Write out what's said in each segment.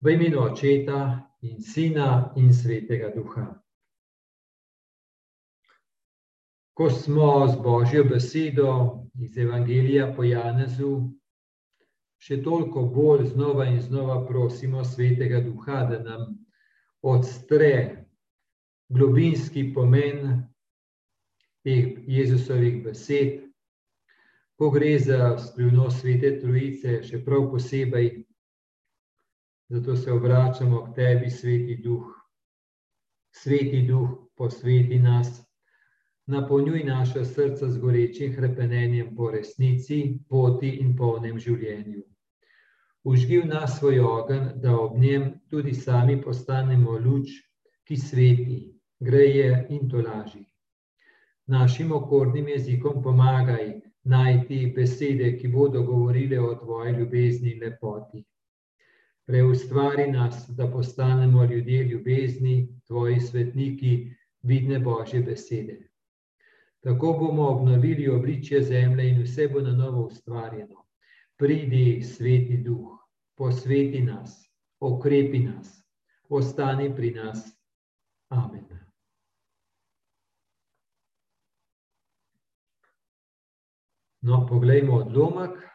V imenu Očeta in Sina in Svetega Duha. Ko smo z Božjo besedo iz Evangelija po Janezu, še toliko bolj znova in znova prosimo Svetega Duha, da nam odstre globinski pomen teh Jezusovih besed, ko gre za skrivnost Svete Trojice, še prav posebej Zato se obračamo k tebi, sveti duh. Sveti duh, posveti nas, napolnjuj naše srca z gorečim krepenjem po resnici, poti in polnem življenju. Užgi v nas svoj ogen, da ob njem tudi sami postanemo luč, ki sveti, greje in to laži. Našim okornim jezikom pomagaj najti besede, ki bodo govorile o tvoji ljubezni in lepoti. Preustvari nas, da postanemo ljudje ljubezni, tvoji svetniki, vidne Božje besede. Tako bomo obnovili obličje zemlje in vse bo na novo ustvarjeno. Pridi, sveti duh, posveti nas, okrepi nas, ostani pri nas. Amen. No, poglejmo odlomek.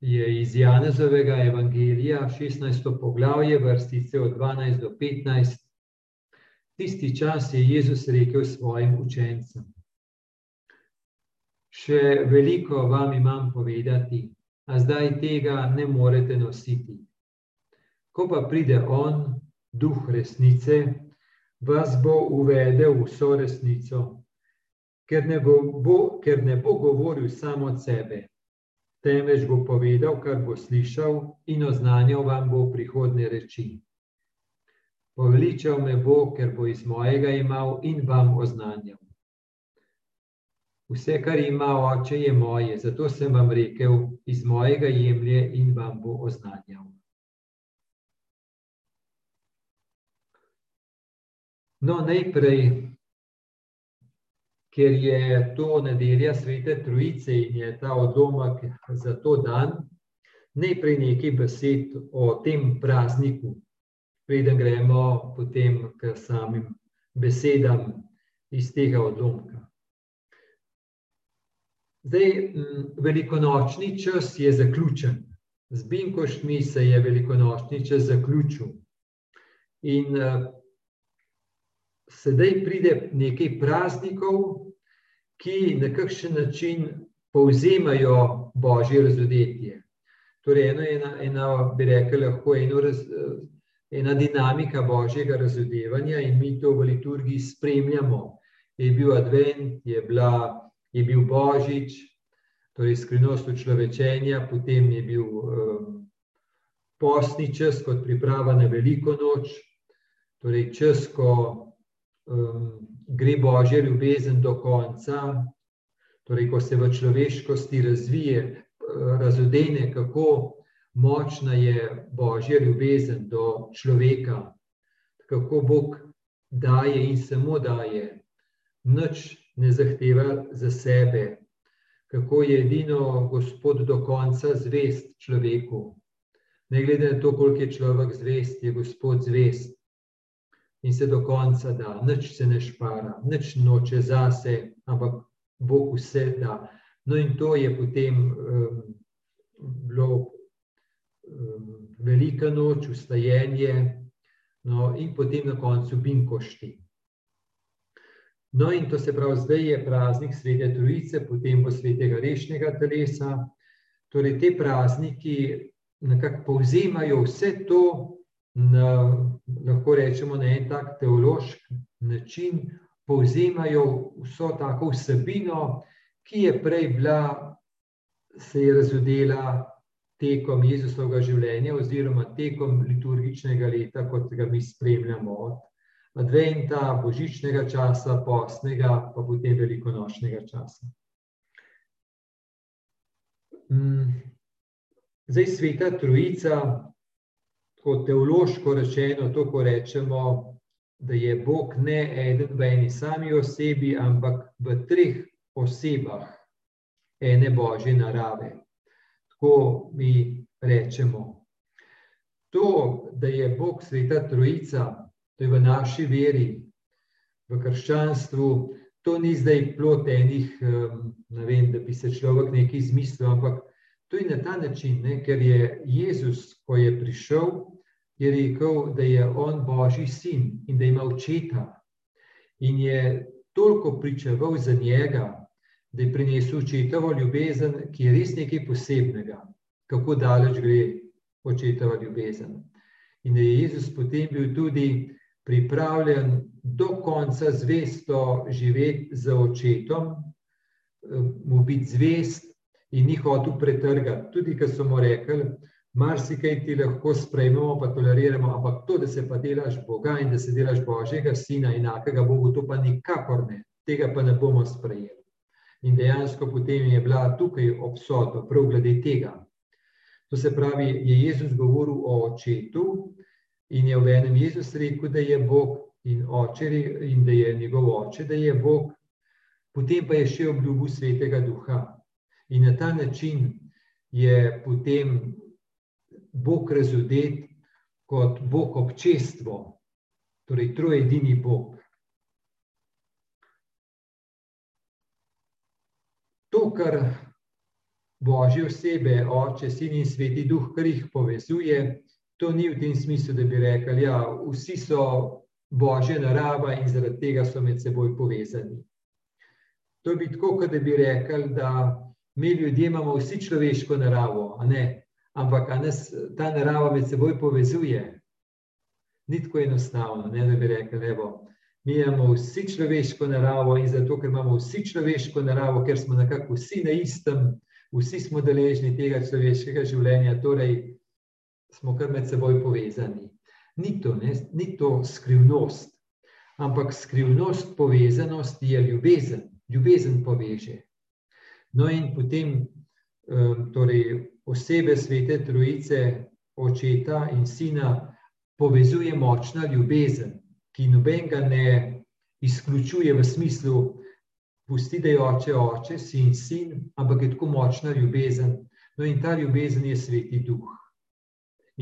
Je iz Janezovega evangelija, 16. poglavje, vrstice od 12 do 15. Tisti čas je Jezus rekel svojim učencem: Še veliko vam imam povedati, a zdaj tega ne morete nositi. Ko pa pride On, duh resnice, vas bo uvedel v vso resnico, ker ne bo, ker ne bo govoril samo od sebe temveč bo povedal, kar bo slišal, in oznanjal vam bo prihodne reči. Poveličal me bo, ker bo iz mojega imel in vam oznanjal. Vse, kar ima oče, je moje, zato sem vam rekel, iz mojega jemlje in vam bo oznanjal. No, najprej ker je to nedelja svete Trojice in je ta odlomek za to dan, najprej nekaj besed o tem prazniku, preden gremo potem k samim besedam iz tega odlomka. Zdaj, velikonočni čas je zaključen. Z Binkoštmi se je velikonočni čas zaključil. In sedaj pride nekaj praznikov, ki na kakšen način povzemajo božje razodetje. Torej, eno je ena, ena, bi rekel, lahko eno raz, ena dinamika božjega razodevanja in mi to v liturgiji spremljamo. Je bil advent, je, bila, je bil božič, torej skrivnost človečenja, potem je bil um, postni čas kot priprava na veliko noč, torej čas, ko um, gre božja ljubezen do konca, torej, ko se v človeškosti razvije, razodene, kako močna je božja ljubezen do človeka, kako Bog daje in samo daje, nič ne zahteva za sebe, kako je edino Gospod do konca zvest človeku. Ne glede na to, koliko je človek zvest, je Gospod zvest in se do konca da, nič se ne špara, nič noče zase, ampak Bog vse da. No, in to je potem um, bilo um, velika noč, ustajenje, no, in potem na koncu binkošti. No, in to se pravi, zdaj je praznik Svete Trojice, potem bo svetega rešnega telesa. Torej, te prazniki nekako povzemajo vse to, na, lahko rečemo, na en tak teološki način povzemajo vso tako vsebino, ki je prej bila, se je razodela tekom Jezusovega življenja, oziroma tekom liturgičnega leta, kot ga mi spremljamo, od Adventa, božičnega časa, postnega, pa potem velikonočnega časa. Mm. Zdaj, sveta Trojica, tako teološko rečeno, to, ko rečemo, da je Bog ne eden v eni sami osebi, ampak v treh osebah. ene božje narave. Tako mi rečemo. To, da je Bog sveta trojica, to je v naši veri, v krščanstvu, to ni zdaj plot enih, ne vem, da bi se človek nekaj izmislil, ampak to je na ta način, ne, ker je Jezus, ko je prišel, je rekel, da je on Božji sin in da ima očeta. In je toliko pričeval za njega, da je prinesel očetovo ljubezen, ki je res nekaj posebnega, kako daleč gre očetova ljubezen. In da je Jezus potem bil tudi pripravljen do konca zvesto živeti z očetom, mu biti zvest in ni hotel pretrgati. Tudi, ker so mu rekli, marsikaj ti lahko sprejmemo, pa toleriramo, ampak to, da se pa delaš Boga in da se delaš Božjega sina, enakega Bogu, to pa nikakor ne, tega pa ne bomo sprejeli. In dejansko potem je bila tukaj obsodba, prav glede tega. To se pravi, je Jezus govoril o očetu in je v enem Jezus rekel, da je Bog in, oče, in da je njegov oče, da je Bog, potem pa je še obljubil svetega duha. In na ta način je potem Bog razudet kot Bog občestvo, torej trojedini Bog. to, kar božje osebe, oče, sin in sveti duh, kar jih povezuje, to ni v tem smislu, da bi rekli, ja, vsi so božja narava in zaradi tega so med seboj povezani. To bi tako, kot da bi rekli, da mi ljudje imamo vsi človeško naravo, ampak nas ta narava med seboj povezuje. Ni tako enostavno, ne, da bi rekli, da Mi imamo vsi človeško naravo in zato, ker imamo vsi človeško naravo, ker smo nekako vsi na istem, vsi smo deležni tega človeškega življenja, torej smo kar med seboj povezani. Ni to, ne, ni to skrivnost, ampak skrivnost povezanosti je ljubezen, ljubezen poveže. No, in potem torej, osebe svete Trojice, očeta in sina, povezuje močna ljubezen ki nobenega ne izključuje v smislu, pusti, da je oče oče, sin sin, ampak je tako močna ljubezen. No, in ta ljubezen je sveti duh.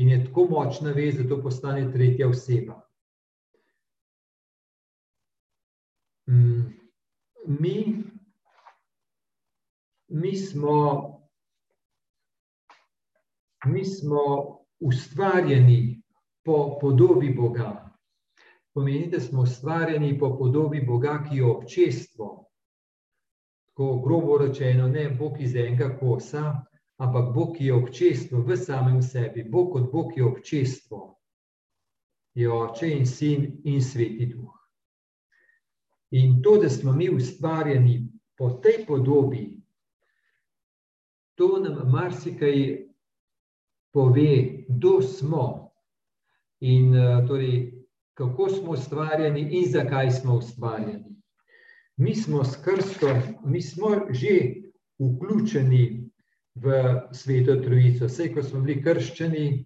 In je tako močna vez, da to postane tretja oseba. Mm, mi, mi smo, mi smo ustvarjeni po podobi Boga pomeni, da smo ustvarjeni po podobi Boga, ki je občestvo. Tako grobo rečeno, ne Bog iz enega kosa, ampak Bog, ki je občestvo v samem sebi. Bog kot Bog je občestvo, je oče in sin in sveti duh. In to, da smo mi ustvarjeni po tej podobi, to nam marsikaj pove, kdo smo. In torej, kako smo ustvarjeni in zakaj smo ustvarjeni. Mi smo s krstom, mi smo že vključeni v sveto trojico. Vse, ko smo bili krščeni,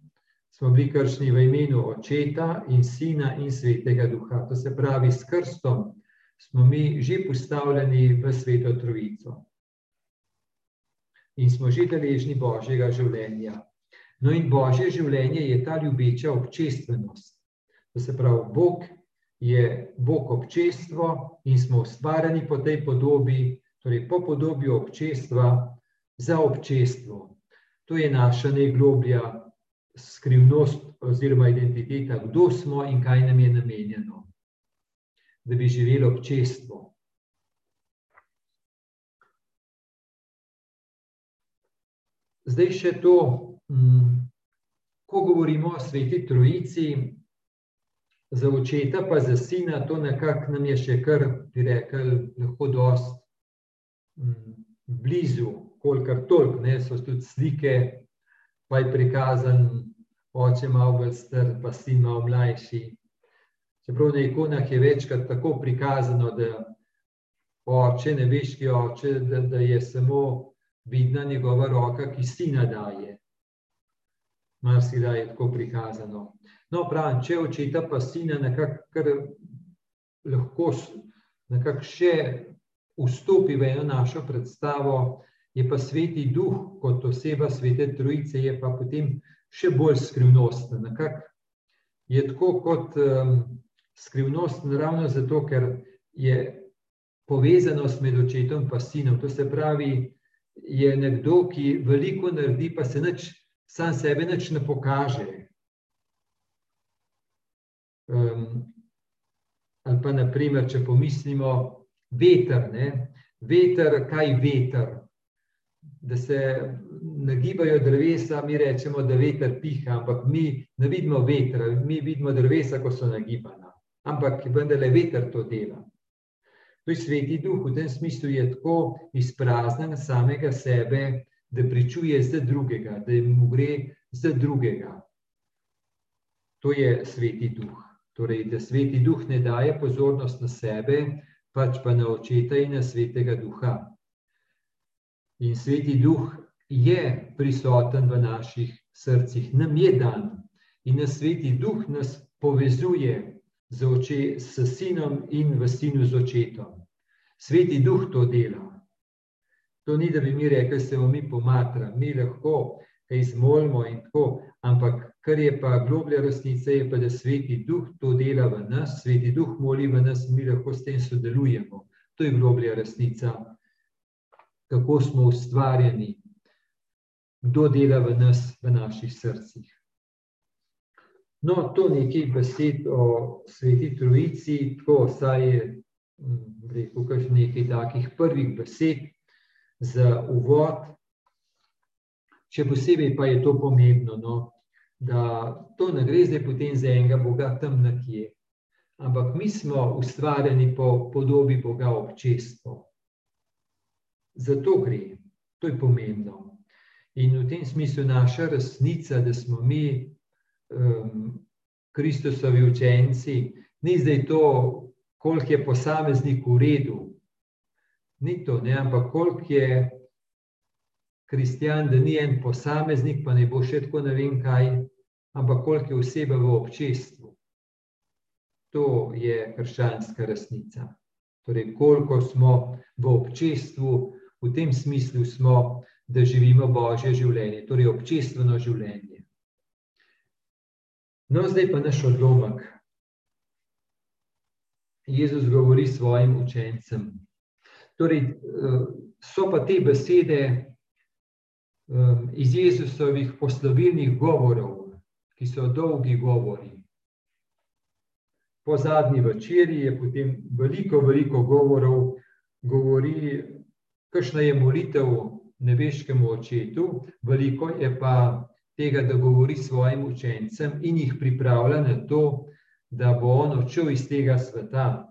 smo bili krščeni v imenu očeta in sina in svetega duha. To se pravi, s krstom smo mi že postavljeni v sveto trojico. In smo že deležni božjega življenja. No, in božje življenje je ta ljubeča občestvenost. To se pravi, Bog je Bog občestvo in smo ustvarjeni po tej podobi, torej po podobi občestva za občestvo. To je naša najgloblja skrivnost oziroma identiteta, kdo smo in kaj nam je namenjeno, da bi živeli občestvo. Zdaj še to, ko govorimo o sveti trojici, za očeta, pa za sina, to nekako nam je še kar, bi rekel, lahko dosti mm, blizu, kolikor toliko, ne, so tudi slike, pa je prikazan oče malo bolj star, pa sin malo mlajši. Čeprav na ikonah je večkrat tako prikazano, da oče, nebeški oče, da, da je samo vidna njegova roka, ki sina daje. Marsikdaj je tako prikazano. No, pravim, če očeta pa sina nekako lahko nekako še vstopi v eno našo predstavo, je pa sveti duh kot oseba svete trojice, je pa potem še bolj skrivnosten. Nekak je tako kot um, skrivnosten ravno zato, ker je povezanost med očetom in sinom. To se pravi, je nekdo, ki veliko naredi, pa se nič, sam sebe nič ne pokaže. Um, ali pa, naprimer, če pomislimo, veter, ne? veter, kaj veter. Da se nagibajo drevesa, mi rečemo, da veter piha, ampak mi ne vidimo vetra, mi vidimo drevesa, ko so nagibana. Ampak vendar le veter to dela. To je sveti duh, v tem smislu je tako izpraznjen samega sebe, da pričuje za drugega, da mu gre za drugega. To je sveti duh. Torej, da sveti duh ne daje pozornost na sebe, pač pa na očeta in na svetega duha. In sveti duh je prisoten v naših srcih, nam je dan in na sveti duh nas povezuje z, oče, s sinom in v sinu z očetom. Sveti duh to dela. To ni, da bi mi rekli, da se bomo mi pomatrali, mi lahko kaj zmolimo in tako, ampak kar je pa globlja resnica, je pa, da sveti duh to dela v nas, sveti duh moli v nas mi lahko s tem sodelujemo. To je globlja resnica, kako smo ustvarjeni, kdo dela v nas, v naših srcih. No, to nekaj besed o sveti trojici, tako saj je rekel, kar nekaj takih prvih besed za uvod. Še posebej pa je to pomembno, no, da to ne gre zdaj potem za enega Boga tam nekje, ampak mi smo ustvarjeni po podobi Boga občestvo. Zato gre, to je pomembno. In v tem smislu naša resnica, da smo mi um, Kristusovi učenci, ni zdaj to, koliko je posameznik v redu. Ni to, ne, ampak koliko je kristjan, da ni en posameznik, pa ne bo še tako ne vem kaj, ampak koliko je osebe v občestvu. To je krščanska resnica. Torej, koliko smo v občestvu, v tem smislu smo, da živimo božje življenje, torej občestveno življenje. No, zdaj pa naš odlomek. Jezus govori svojim učencem. Torej, eh, so pa te besede eh, iz Jezusovih poslovilnih govorov, ki so dolgi govori. Po zadnji večerji je potem veliko, veliko govorov, govori, kakšna je molitev nebeškemu očetu, veliko je pa tega, da govori svojim učencem in jih pripravlja na to, da bo on odšel iz tega sveta,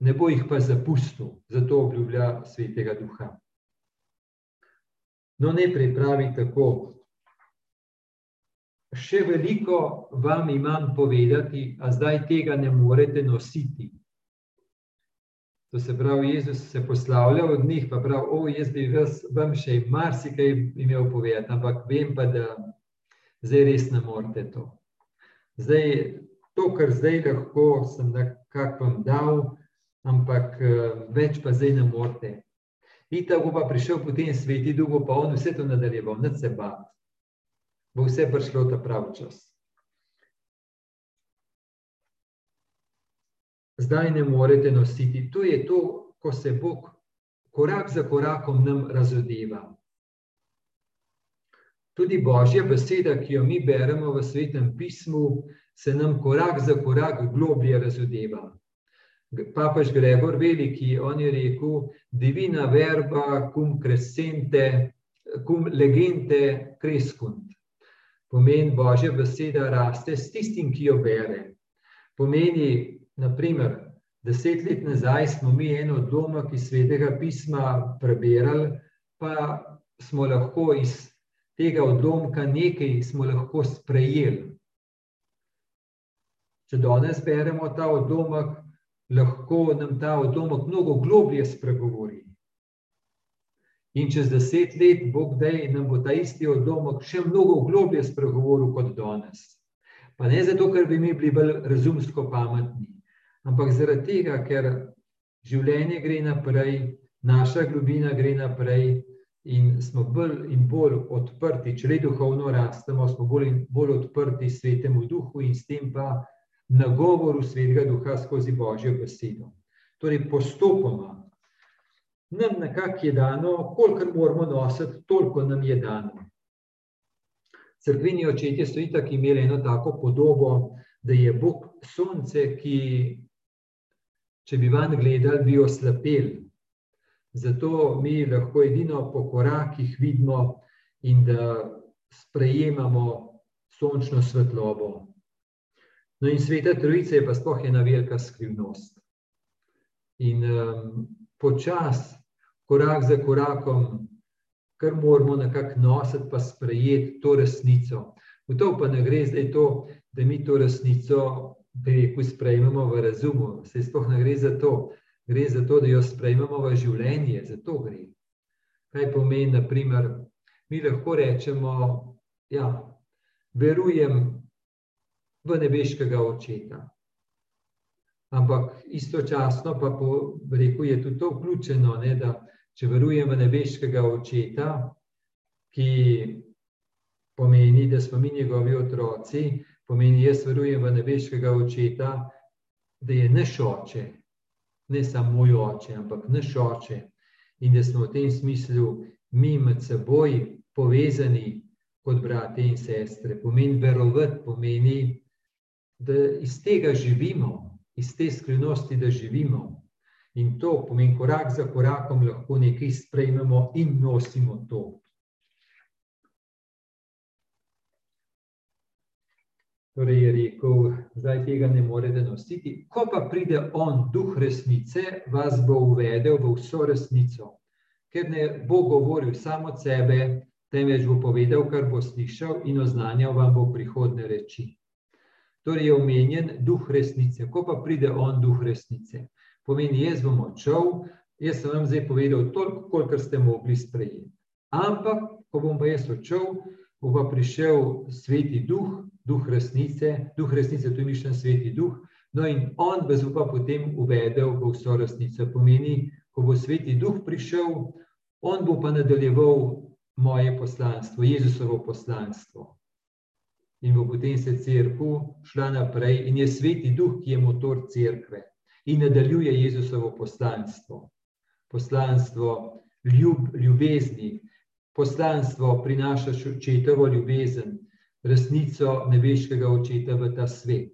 ne bo jih pa zapustil, zato obljublja svetega duha. No, ne pripravi tako. Še veliko vam imam povedati, a zdaj tega ne morete nositi. To se pravi, Jezus se poslavlja od njih, pa pravi, o, jaz bi vas, vam še marsikaj imel povedati, ampak vem pa, da zdaj res ne morete to. Zdaj, to, kar zdaj lahko sem nekako vam dal, ampak uh, več pa zdaj ne morete. In tako pa prišel potem sveti duh, pa on vse to nadaljeval, ne se ba. Bo vse prišlo ta pravi čas. Zdaj ne morete nositi. To je to, ko se Bog korak za korakom nam razodeva. Tudi božja beseda, ki jo mi beremo v svetem pismu, se nam korak za korak globlje razodeva papež Gregor Veliki, on je rekel, divina verba cum crescente, cum legente crescunt. Pomeni, božja beseda raste s tistim, ki jo bere. Pomeni, naprimer, deset let nazaj smo mi eno odlomek iz svetega pisma preberali, pa smo lahko iz tega odlomka nekaj smo lahko sprejeli. Če danes beremo ta odlomek, lahko nam ta odlomek mnogo globlje spregovori. In čez deset let, Bog da nam bo ta isti odlomek še mnogo globlje spregovoril kot danes. Pa ne zato, ker bi mi bili bolj razumsko pametni, ampak zaradi tega, ker življenje gre naprej, naša globina gre naprej in smo bolj in bolj odprti, če le duhovno rastemo, smo bolj in bolj odprti svetemu duhu in s tem pa na govoru svetega duha skozi božjo besedo. Torej, postopoma nam nekako je dano, koliko moramo nositi, toliko nam je dano. Crkveni očetje so itak imeli eno tako podobo, da je Bog sonce, ki, če bi van gledali, bi oslepeli. Zato mi lahko edino po korakih vidimo in da sprejemamo sončno svetlobo. No, in sveta trojica je pa sploh ena velika skrivnost. In um, počasi, korak za korakom, kar moramo nekako nositi, pa sprejeti to resnico. V to pa ne gre zdaj to, da mi to resnico, rekel, sprejmemo v razumu. Se sploh ne gre za to gre za to, da jo sprejmemo v življenje, za to gre. Kaj pomeni, naprimer, mi lahko rečemo, da ja, verujem v nebeškega očeta. Ampak istočasno pa po, reku, je tudi to vključeno, ne, da če verujem v nebeškega očeta, ki pomeni, da smo mi njegovi otroci, pomeni, jaz verujem v nebeškega očeta, da je naš oče, ne samo moj oče, ampak naš oče, in da smo v tem smislu mi med seboj povezani kot brate in sestre. Pomeni verovati, pomeni, da iz tega živimo, iz te skrivnosti, da živimo. In to pomeni, korak za korakom lahko nekaj sprejmemo in nosimo to. Torej je rekel, zdaj tega ne morete nositi. Ko pa pride on, duh resnice, vas bo uvedel v vso resnico, ker ne bo govoril samo od sebe, temveč bo povedal, kar bo slišal in oznanjal vam bo prihodne reči. Torej je omenjen duh resnice. Ko pa pride on, duh resnice, pomeni, jaz bom odšel, jaz sem vam zdaj povedal toliko, kolikor ste mogli sprejeti. Ampak, ko bom pa jaz odšel, bo pa prišel sveti duh, duh resnice, duh resnice, to je mišljen sveti duh. No, in on bo pa potem uvedel v vso resnico. Pomeni, ko bo sveti duh prišel, on bo pa nadaljeval moje poslanstvo, Jezusovo poslanstvo. In bo potem se crkva šla naprej, in je sveti duh, ki je motor crkve in nadaljuje Jezusovo poslanstvo. Poslanstvo ljub, ljubezni, poslanstvo prinaša očetovo ljubezen, resnico nebeškega očeta v ta svet.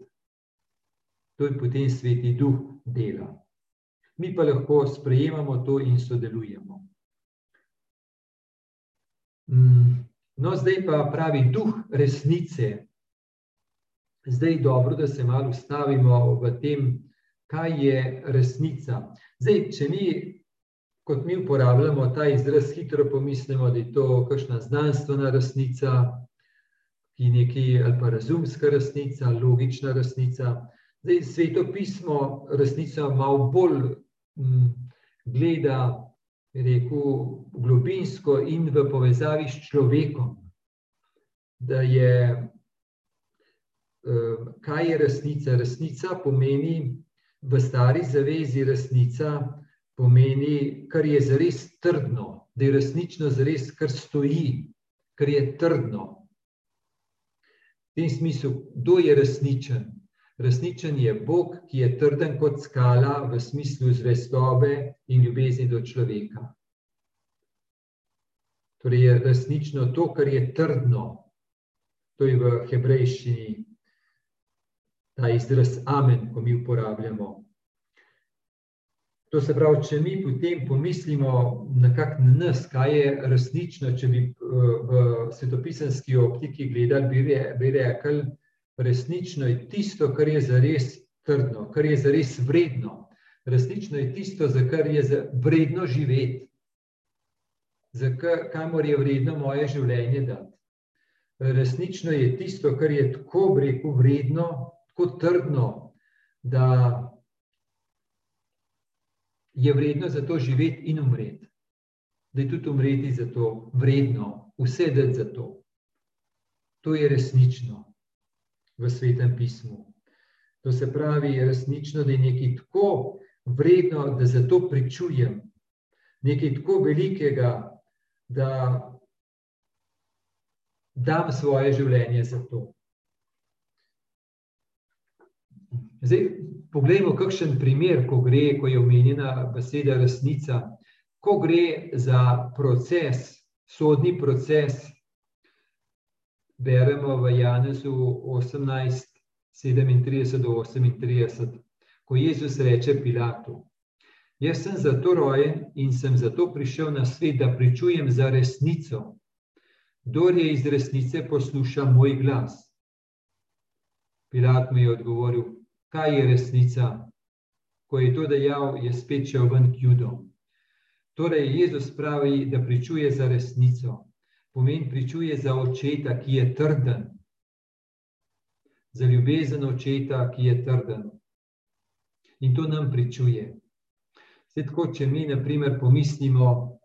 To je potem sveti duh dela. Mi pa lahko sprejemamo to in sodelujemo. Mm, no, zdaj pa pravi duh resnice. Zdaj je dobro, da se malo ustavimo v tem, kaj je resnica. Zdaj, če mi, kot mi uporabljamo ta izraz, hitro pomislimo, da je to kakšna znanstvena resnica, ki je nekaj ali pa razumska resnica, logična resnica. Zdaj, sveto pismo resnico malo bolj m, mm, gleda, rekel, globinsko in v povezavi s človekom. Da je, eh, kaj je resnica? Resnica pomeni v stari zavezi, resnica pomeni, kar je zares trdno, da je resnično zares, kar stoji, kar je trdno tem smislu, kdo je resničen? Resničen je Bog, ki je trden kot skala v smislu zvestobe in ljubezni do človeka. Torej je resnično to, kar je trdno, to je v hebrejščini ta izraz amen, ko mi uporabljamo. To se pravi, če mi potem pomislimo nekako na nas, kaj je resnično, če bi eh, v svetopisanski optiki gledali, bi rekli, resnično je tisto, kar je zares trdno, kar je zares vredno. Resnično je tisto, za kar je vredno živeti, za kamor je vredno moje življenje dati. Resnično je tisto, kar je tako rekel, vredno, tako trdno, da je vredno za to živeti in umreti. Da je tudi umreti za to vredno, vse dati za to. To je resnično v svetem pismu. To se pravi, resnično, da je nekaj tako vredno, da za to pričujem, nekaj tako velikega, da dam svoje življenje za to. Zdaj, poglejmo, kakšen primer, ko gre, ko je omenjena beseda resnica, ko gre za proces, sodni proces. Beremo v Janezu 18, 37 do 38, ko Jezus reče Pilatu: Jaz sem zato rojen in sem zato prišel na svet, da pričujem za resnico. Kdor je iz resnice posluša moj glas. Pilat mu je odgovoril: Kaj je resnica? Ko je to dejal, je spet šel ven k judom. Torej, Jezus pravi, da pričuje za resnico. Pomeni, pričuje za očeta, ki je trden. Za ljubezen očeta, ki je trden. In to nam pričuje. Zdaj, tako, če mi, na primer, pomislimo,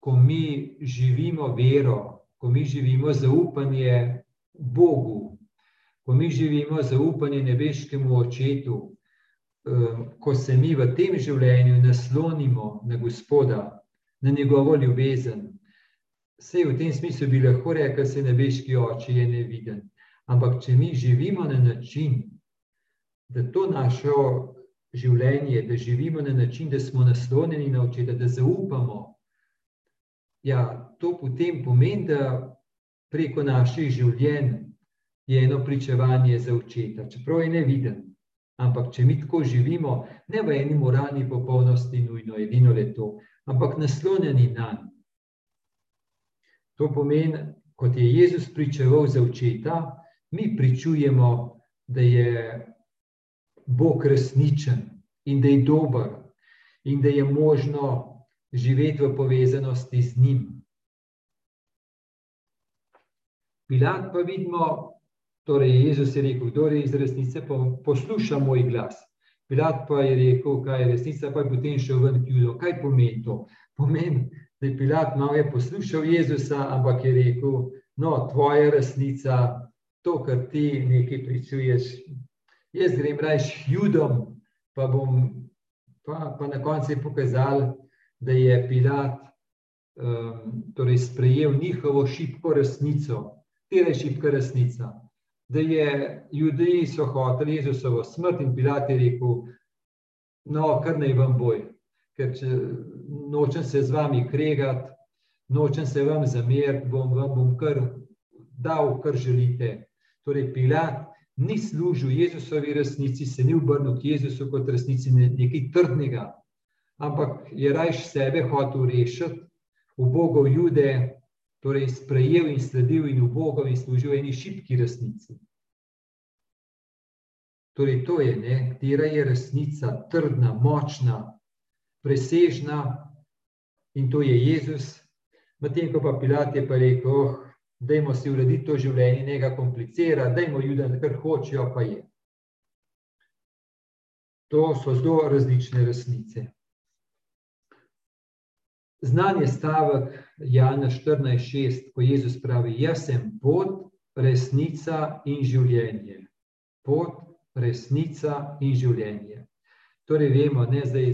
ko mi živimo vero, ko mi živimo zaupanje Bogu, ko mi živimo zaupanje nebeškemu očetu, ehm, ko se mi v tem življenju naslonimo na Gospoda, na njegovo ljubezen. Vse v tem smislu bi lahko rekel, da se nebeški oče je neviden. Ampak, če mi živimo na način, da to našo življenje, da živimo na način, da smo naslonjeni na očeta, da zaupamo. Ja, to potem pomeni, da preko naših življenj je eno pričevanje za očeta, čeprav je neviden. Ampak, če mi tako živimo, ne v eni moralni popolnosti, nujno edino le to, ampak naslonjeni na njega. To pomeni, kot je Jezus pričeval za očeta, mi pričujemo, da je Bog resničen in da je dober, in da je možno živeti v povezanosti z njim. Pilat pa vidimo, torej Jezus je rekel, kdo je iz resnice, posluša moj glas. Pilat pa je rekel, kaj je resnica, pa je potem šel ven k judo. Kaj pomeni to? Pomeni, da je Pilat malo je poslušal Jezusa, ampak je rekel, no, tvoja resnica, to, kar ti nekaj pričuješ, jaz grem reči judom, pa bom pa, pa na koncu pokazal, da je Pilat um, torej sprejel njihovo šibko resnico, tera je šibka resnica. Da je ljudje so hoteli Jezusovo smrt in Pilat je rekel, no, kar naj vam boj, ker če nočem se z vami kregati, nočem se vam zameriti, bom vam bom kar dal, kar želite. Torej, Pilat ni služil Jezusovi resnici, se ni obrnil k Jezusu kot resnici nekaj trdnega, ampak je rajš sebe hotel rešiti, v Bogu jude, torej sprejel in sledil in v Bogu in služil eni šipki resnici. Torej, to je, ne, katera je resnica, trdna, močna, presežna in to je Jezus. Medtem ko pa Pilat je pa rekel, oh, dajmo si urediti to življenje, ne ga komplicirati, dajmo ljudem, kar hočejo, pa je. To so zelo različne resnice. Znan je stavek Jana 14:6, ko Jezus pravi: Jaz sem pot, resnica in življenje. Pot, resnica in življenje. Torej, vemo, ne zdaj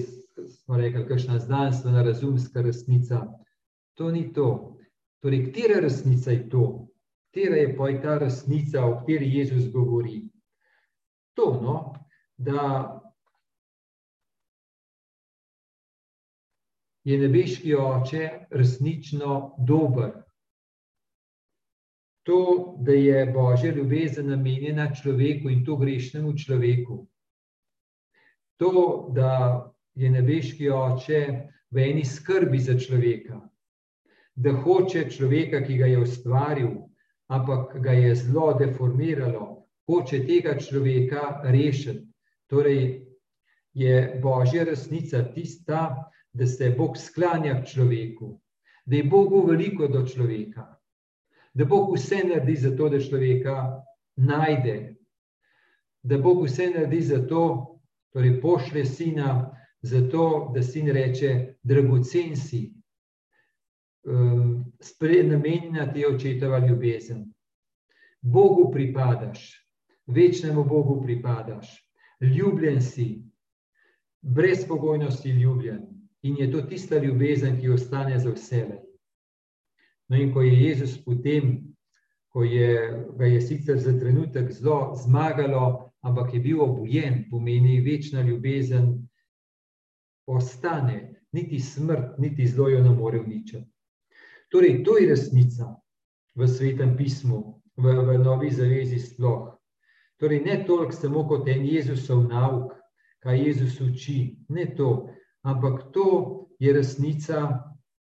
smo rekli, kakšna znanstvena, razumska resnica. To ni to. Torej, katera resnica je to? Katera je pa ta resnica, o kateri Jezus govori? To, no, da je nebeški oče resnično dober. To, da je božja ljubezen namenjena človeku in to grešnemu človeku. To, da je nebeški oče v eni skrbi za človeka da hoče človeka, ki ga je ustvaril, ampak ga je zelo deformiralo, hoče tega človeka rešiti. Torej, je božja resnica tista, da se Bog sklanja k človeku, da je Bogu veliko do človeka, da Bog vse naredi za to, da človeka najde, da Bog vse naredi za to, torej pošle sina, zato da sin reče: Dragocen si, um, namenjena ti je očetova ljubezen. Bogu pripadaš, večnemu Bogu pripadaš, ljubljen si, brezpogojno si ljubljen in je to tista ljubezen, ki ostane za vse. No, in ko je Jezus potem, ko je, ga je sicer za trenutek zelo zmagalo, ampak je bil obojen, pomeni večna ljubezen, ostane, niti smrt, niti zlo jo ne more uničiti. Torej, to je resnica v svetem pismu, v, v novi zavezi sploh. Torej, ne toliko samo kot en Jezusov nauk, kaj Jezus uči, ne to, ampak to je resnica,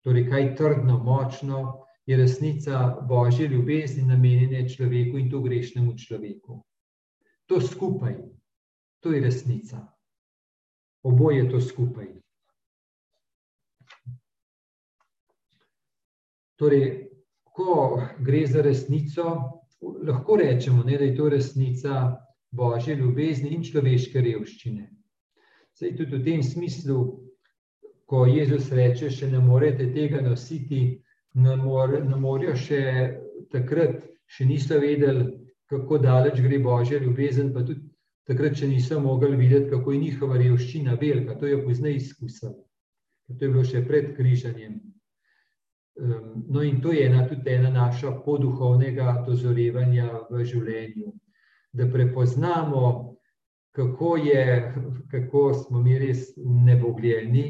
torej kaj trdno, močno, je resnica Božje ljubezni, namenjene človeku in to grešnemu človeku. To skupaj, to je resnica. Oboje to skupaj. Torej, ko gre za resnico, lahko rečemo, ne, da je to resnica božje ljubezni in človeške revščine. Sej tudi v tem smislu, ko Jezus reče, še ne morete tega nositi, ne, more, ne morejo še takrat, še niso vedeli, kako daleč gre božja ljubezen, pa tudi takrat, če niso mogli videti, kako je njihova revščina velika, to je poznaj izkusili. To je bilo še pred križanjem. No, in to je ena tudi ena naša poduhovnega dozorevanja v življenju, da prepoznamo, kako, je, kako smo mi res nebogljeni.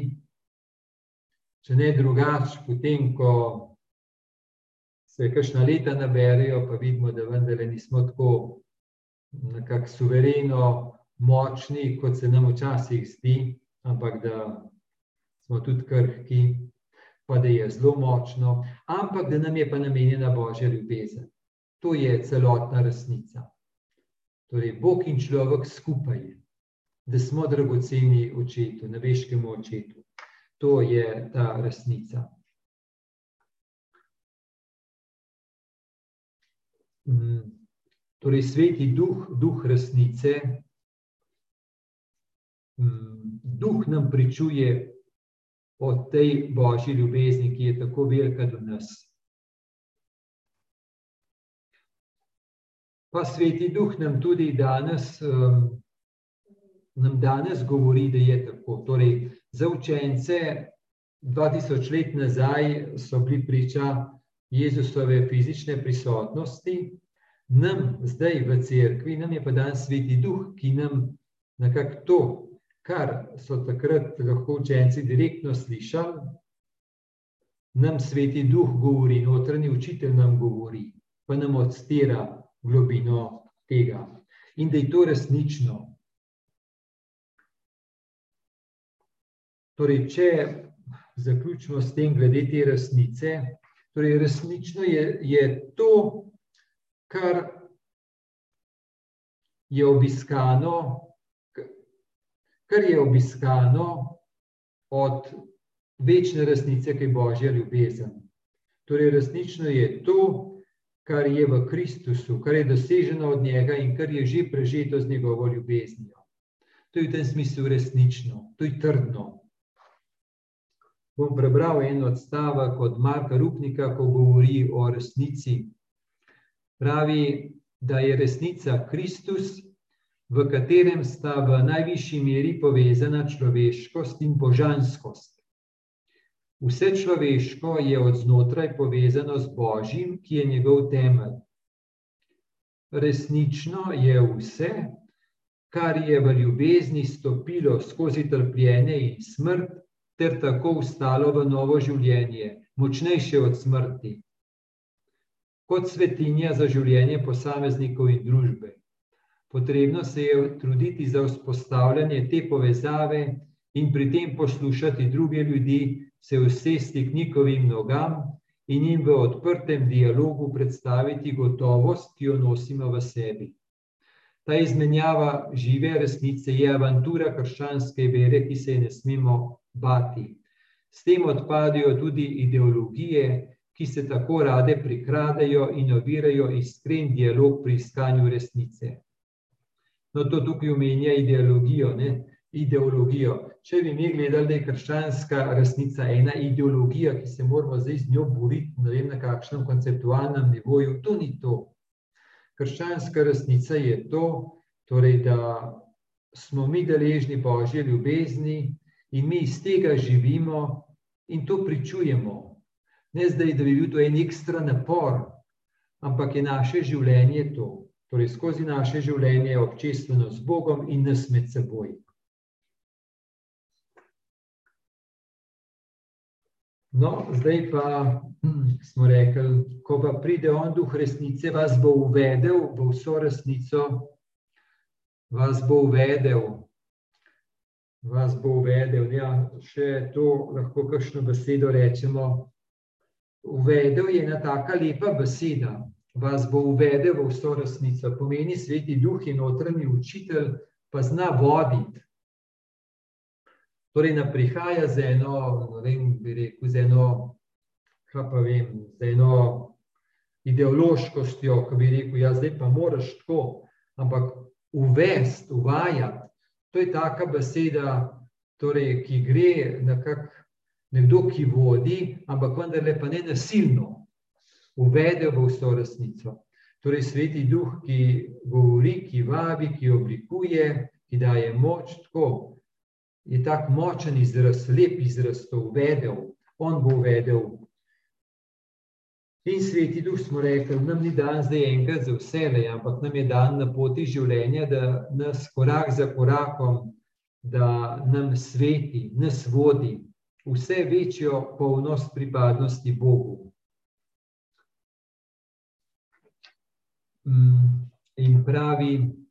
Če ne drugače, potem, ko se kakšna leta naberijo, pa vidimo, da vendar nismo tako nekako suvereno močni, kot se nam včasih zdi, ampak da smo tudi krhki pa da je zelo močno, ampak da nam je pa namenjena božja ljubezen. To je celotna resnica. Torej, Bog in človek skupaj, da smo dragoceni očetu, nebeškemu očetu. To je ta resnica. Mm, torej, sveti duh, duh resnice, mm, duh nam pričuje o tej božji ljubezni, ki je tako velika do nas. Pa sveti duh nam tudi danes, um, nam danes govori, da je tako. Torej, za učence 2000 let nazaj so bili priča Jezusove fizične prisotnosti, nam zdaj v cerkvi, nam je pa dan sveti duh, ki nam nekako to kar so takrat lahko učenci direktno slišali, nam sveti duh govori, notranji učitelj nam govori, pa nam odstira globino tega. In da je to resnično. Torej, če zaključimo s tem, glede te resnice, torej resnično je, je to, kar je obiskano kar je obiskano od večne resnice, ki je božja ljubezen. Torej, resnično je to, kar je v Kristusu, kar je doseženo od njega in kar je že prežeto z njegovo ljubeznijo. To je v tem smislu resnično, to je trdno. Bom prebral en odstavek od Marka Rupnika, ko govori o resnici. Pravi, da je resnica Kristus, v katerem sta v najvišji meri povezana človeškost in božanskost. Vse človeško je od znotraj povezano z Božjim, ki je njegov temelj. Resnično je vse, kar je v ljubezni stopilo skozi trpljenje in smrt, ter tako ustalo v novo življenje, močnejše od smrti, kot svetinja za življenje posameznikov in družbe. Potrebno se je truditi za vzpostavljanje te povezave in pri tem poslušati druge ljudi, se usesti k njihovim nogam in jim v odprtem dialogu predstaviti gotovost, ki jo nosimo v sebi. Ta izmenjava žive resnice je avantura krščanske vere, ki se je ne smemo bati. S tem odpadajo tudi ideologije, ki se tako rade prikradajo in ovirajo iskren dialog pri iskanju resnice. No, to tukaj omenja ideologijo. Ne? ideologijo. Če bi mi gledali, da je krščanska resnica ena ideologija, ki se moramo zdaj z njo boriti, ne vem na kakšnem konceptualnem nivoju, to ni to. Krščanska resnica je to, torej, da smo mi deležni božje ljubezni in mi iz tega živimo in to pričujemo. Ne zdaj, da bi bil to en ekstra napor, ampak je naše življenje to. Torej, skozi naše življenje je občestveno z Bogom in nas med seboj. No, zdaj pa hm, smo rekli, ko pa pride on, duh resnice, vas bo uvedel v vso resnico, vas bo uvedel. Vas bo uvedel. Ja, še to lahko kakšno besedo rečemo. Uvedel je ena taka lepa beseda. Vas bo uvedel v vso resnico. Pomeni sveti duh in notranji učitelj, pa zna voditi. Torej, ne prihaja z eno, ne vem, bi rekel, z eno, kaj pa vem, z eno ideološkostjo, ki bi rekel, ja, zdaj pa moraš tako, ampak uvesti, uvajati. To je taka beseda, torej, ki gre nekako nekdo, ki vodi, ampak vendarle pa ne nasilno, uvede v vso resnico. Torej, sveti duh, ki govori, ki vabi, ki oblikuje, ki daje moč, tako je tako močen izraz, lep izraz, to uvedel, on bo uvedel. In sveti duh smo rekli, nam ni dan zdaj enkrat za vse, ne, ampak nam je dan na poti življenja, da nas korak za korakom, da nam sveti, nas vodi vse večjo polnost pripadnosti Bogu. Mm, in pravi,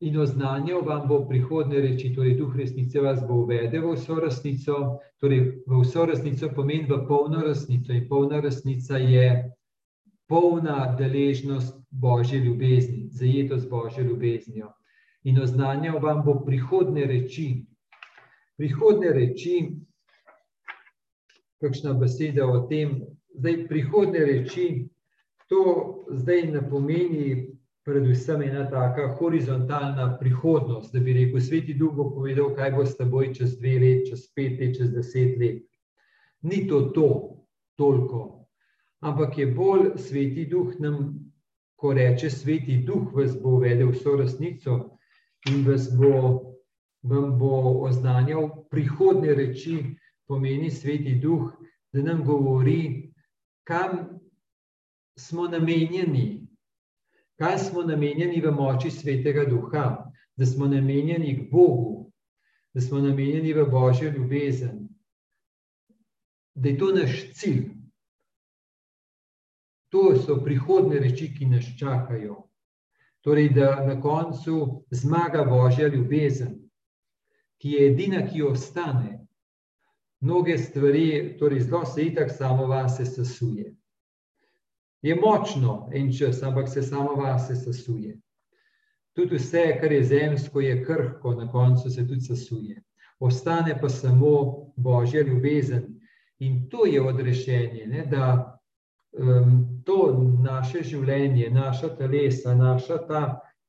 in oznanjal vam bo prihodne reči, torej duh resnice vas bo uvedel v vso resnico, torej v vso resnico pomeni v polno resnico in polna resnica je polna deležnost Božje ljubezni, zajeto z Božjo ljubeznijo. In oznanjal vam bo prihodne reči. Prihodne reči, kakšna beseda o tem, zdaj prihodne reči, to zdaj ne pomeni predvsem ena taka horizontalna prihodnost, da bi rekel, sveti duh bo povedal, kaj bo s teboj čez dve let, čez pet let, čez deset let. Ni to to, toliko. Ampak je bolj sveti duh nam, ko reče sveti duh, vas bo uvedel vso resnico in vas bo, vam bo oznanjal prihodne reči, pomeni sveti duh, da nam govori, kam smo namenjeni, kaj smo namenjeni v moči svetega duha, da smo namenjeni k Bogu, da smo namenjeni v Božjo ljubezen, da je to naš cilj. To so prihodne reči, ki nas čakajo. Torej, da na koncu zmaga Božja ljubezen, ki je edina, ki ostane. Mnoge stvari, torej zelo se itak samo vase sesuje je močno en čas, ampak se samo vase sesuje. Tudi vse, kar je zemsko, je krhko, na koncu se tudi sesuje. Ostane pa samo božja ljubezen. In to je odrešenje, ne? da to naše življenje, naša telesa, naša ta,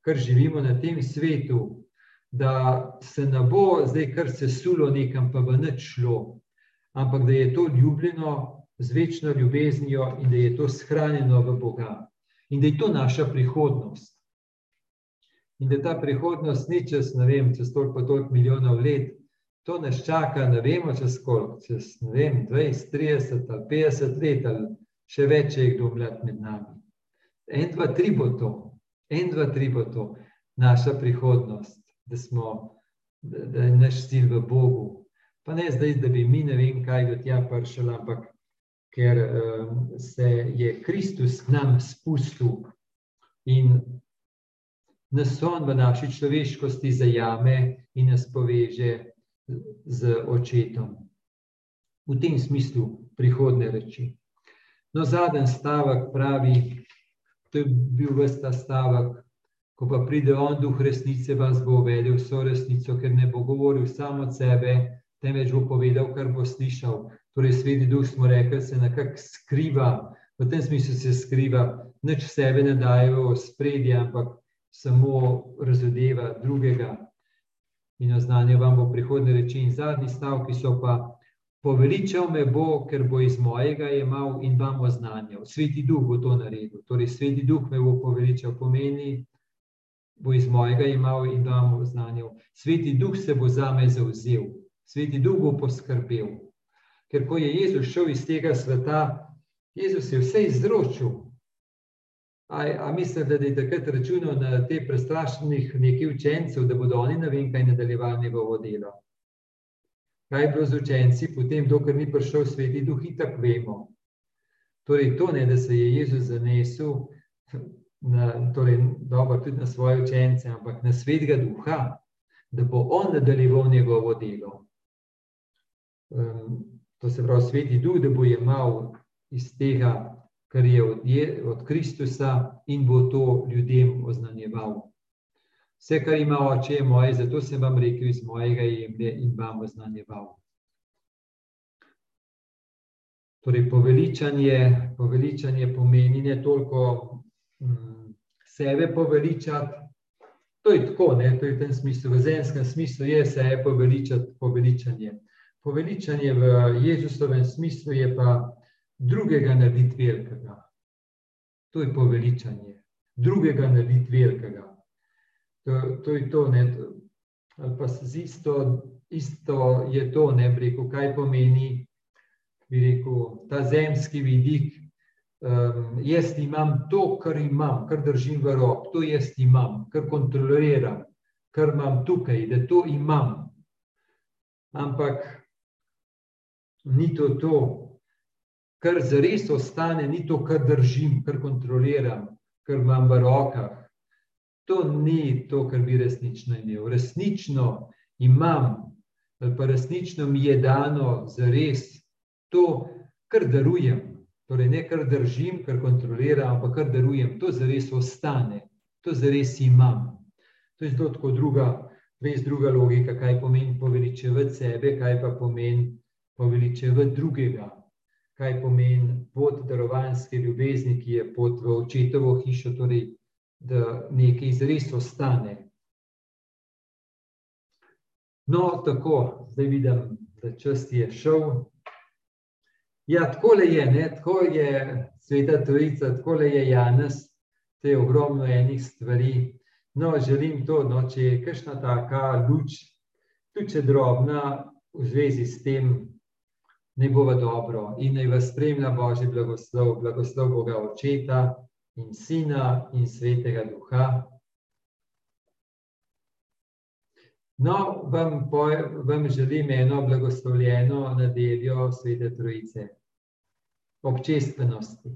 kar živimo na tem svetu, da se ne bo zdaj kar sesulo nekam, pa bo nič šlo, ampak da je to ljubljeno z večno ljubeznijo in da je to shranjeno v Boga. In da je to naša prihodnost. In da ta prihodnost ni čez, ne vem, čez toliko, toliko milijonov let, to nas čaka, ne vemo čez koliko, čez, ne vem, 20, 30 ali 50 let ali še več, če je kdo mlad med nami. En, dva, tri bo to, en, dva, tri bo to, naša prihodnost, da smo, da, da je naš cilj v Bogu. Pa ne zdaj, da bi mi ne vem kaj do tja pršali, ampak ker um, se je Kristus k nam spustil in nas on v naši človeškosti zajame in nas poveže z očetom. V tem smislu prihodne reči. No, zadnji stavek pravi, to je bil vsta stavek, ko pa pride on, duh resnice, vas bo uvedel vso resnico, ker ne bo govoril samo od sebe, temveč bo povedal, kar bo slišal, torej sveti duh, smo rekli, se nekako skriva, v tem smislu se skriva, nič sebe ne daje v spredje, ampak samo razodeva drugega. In oznanje vam bo prihodne reči in zadnji stavki so pa. Poveličal me bo, ker bo iz mojega imel in vam oznanjal. Sveti duh bo to naredil. Torej, sveti duh me bo poveličal, pomeni, bo iz mojega imel in vam oznanjal. Sveti duh se bo za me zauzel. Sveti duh bo poskrbel. Ker ko je Jezus šel iz tega sveta, Jezus je vse izročil. A, a mislite, da je takrat računal na te prestrašenih nekaj učencev, da bodo oni ne vem kaj nadaljevali njegovo delo? Kaj je bilo z učenci, potem, dokler ni prišel sveti duh, in tako vemo. Torej, to ne, da se je Jezus zanesel, na, torej, dobro, tudi na svoje učence, ampak na svetega duha, da bo on nadaljeval njegovo delo. Um, to se pravi, sveti duh, da bo imel iz tega, kar je od, je od Kristusa, in bo to ljudem oznanjeval. Vse, kar ima oče, je moje, zato sem vam rekel iz mojega jemlje in vam oznanjeval. Torej, poveličanje, poveličanje pomeni ne toliko mm, sebe poveličati, to je tako, ne, to je v tem smislu, v zemskem smislu je sebe poveličati, poveličanje. Poveličanje v Jezusovem smislu je pa drugega narediti velikega. To je poveličanje, drugega narediti velikega. To, to je to, ne, ali pa isto, isto je to, ne bi rekel, kaj pomeni, bi rekel, ta zemski vidik. Um, jaz imam to, kar imam, kar držim v roki, to jaz imam, kar kontroliram, kar imam tukaj, da to imam. Ampak ni to to, kar zares ostane, ni to, kar držim, kar kontroliram, kar imam v rokah. To ni to, kar bi resnično imel. Resnično imam, ali pa resnično mi je dano za res to, kar darujem. Torej, ne kar držim, kar kontroliram, ampak kar darujem, to za res ostane, to za res imam. To je zelo druga, res druga logika, kaj pomeni poveličevati sebe, kaj pa pomeni poveličevati drugega. Kaj pomeni pot darovanske ljubezni, ki je pot v očetovo hišo, torej da nekaj izres ostane. No, tako, zdaj vidim, da čas je šel. Ja, tako je, ne? tako je sveta Trojica, tako je Janes, te ogromno enih stvari. No, želim to, no, če je kakšna taka luč, tudi če drobna, v zvezi s tem, ne bo dobro in naj vas spremlja Božji blagoslov, blagoslov Boga Očeta in Sina in Svetega Duha. No, vam, po, vam želim eno blagoslovljeno nedeljo Svete Trojice, občestvenosti.